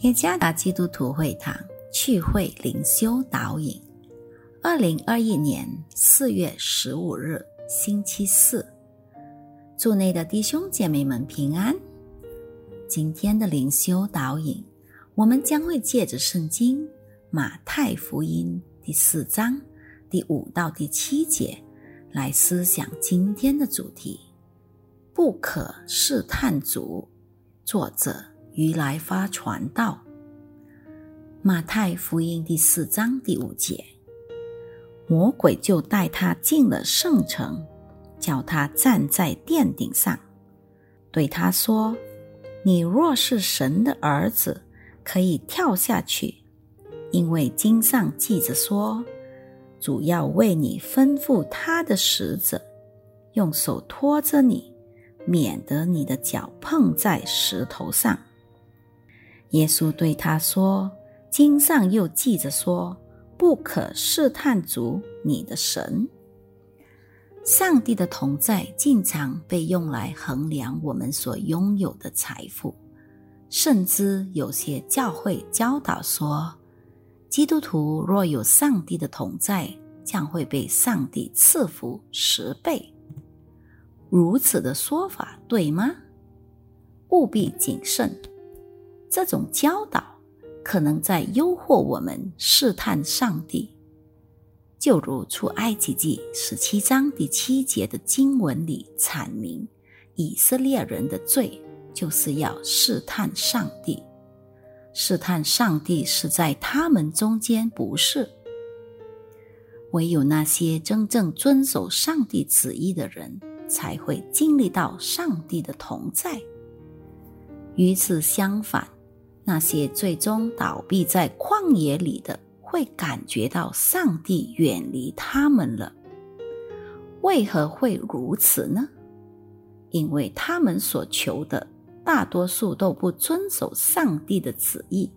耶加达基督徒会堂聚会灵修导引，二零二一年四月十五日星期四，祝内的弟兄姐妹们平安。今天的灵修导引，我们将会借着圣经马太福音第四章第五到第七节来思想今天的主题：不可试探主。作者。于来发传道，马太福音第四章第五节，魔鬼就带他进了圣城，叫他站在殿顶上，对他说：“你若是神的儿子，可以跳下去，因为经上记着说，主要为你吩咐他的使者，用手托着你，免得你的脚碰在石头上。”耶稣对他说：“经上又记着说，不可试探主你的神。上帝的同在经常被用来衡量我们所拥有的财富，甚至有些教会教导说，基督徒若有上帝的同在，将会被上帝赐福十倍。如此的说法对吗？务必谨慎。”这种教导可能在诱惑我们试探上帝，就如出埃及记十七章第七节的经文里阐明，以色列人的罪就是要试探上帝。试探上帝是在他们中间，不是唯有那些真正遵守上帝旨意的人才会经历到上帝的同在。与此相反。那些最终倒闭在旷野里的，会感觉到上帝远离他们了。为何会如此呢？因为他们所求的大多数都不遵守上帝的旨意，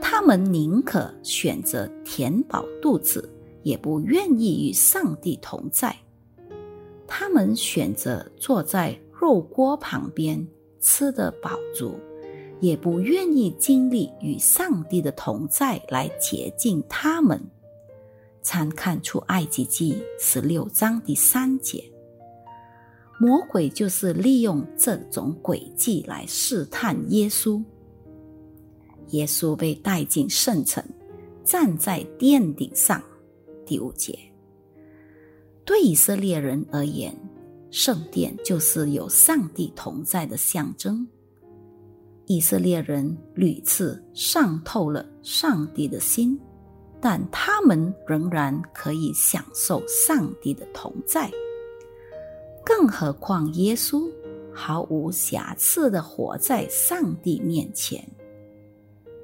他们宁可选择填饱肚子，也不愿意与上帝同在。他们选择坐在肉锅旁边，吃得饱足。也不愿意经历与上帝的同在来洁净他们。参看出埃及记十六章第三节，魔鬼就是利用这种诡计来试探耶稣。耶稣被带进圣城，站在殿顶上。第五节，对以色列人而言，圣殿就是有上帝同在的象征。以色列人屡次伤透了上帝的心，但他们仍然可以享受上帝的同在。更何况耶稣毫无瑕疵的活在上帝面前，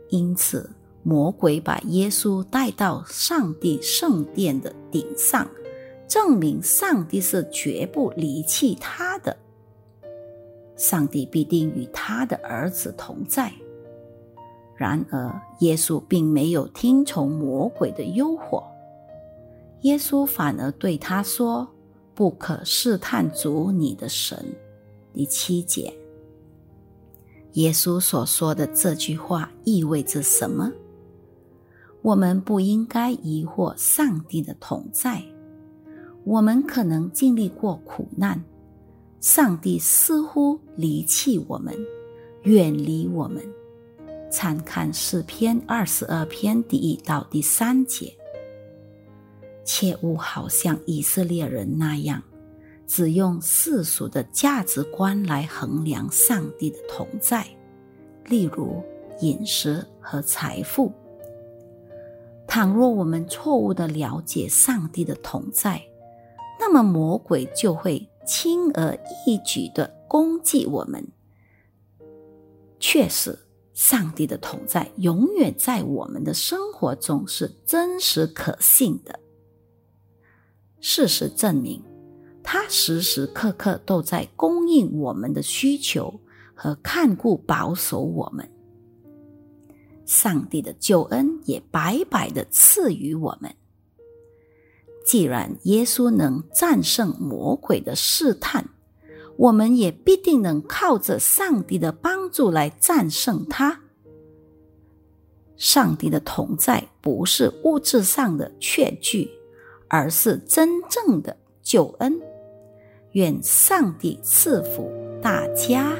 因此魔鬼把耶稣带到上帝圣殿的顶上，证明上帝是绝不离弃他的。上帝必定与他的儿子同在。然而，耶稣并没有听从魔鬼的诱惑，耶稣反而对他说：“不可试探主你的神。”第七节，耶稣所说的这句话意味着什么？我们不应该疑惑上帝的同在。我们可能经历过苦难。上帝似乎离弃我们，远离我们。参看诗篇二十二篇第一到第三节，切勿好像以色列人那样，只用世俗的价值观来衡量上帝的同在，例如饮食和财富。倘若我们错误的了解上帝的同在，那么魔鬼就会。轻而易举的攻击我们，确实，上帝的同在永远在我们的生活中是真实可信的。事实证明，他时时刻刻都在供应我们的需求和看顾保守我们。上帝的救恩也白白的赐予我们。既然耶稣能战胜魔鬼的试探我们也必定能靠着上帝的帮助来战胜他。上帝的同在不是物质上的确据而是真正的救恩。愿上帝赐福大家。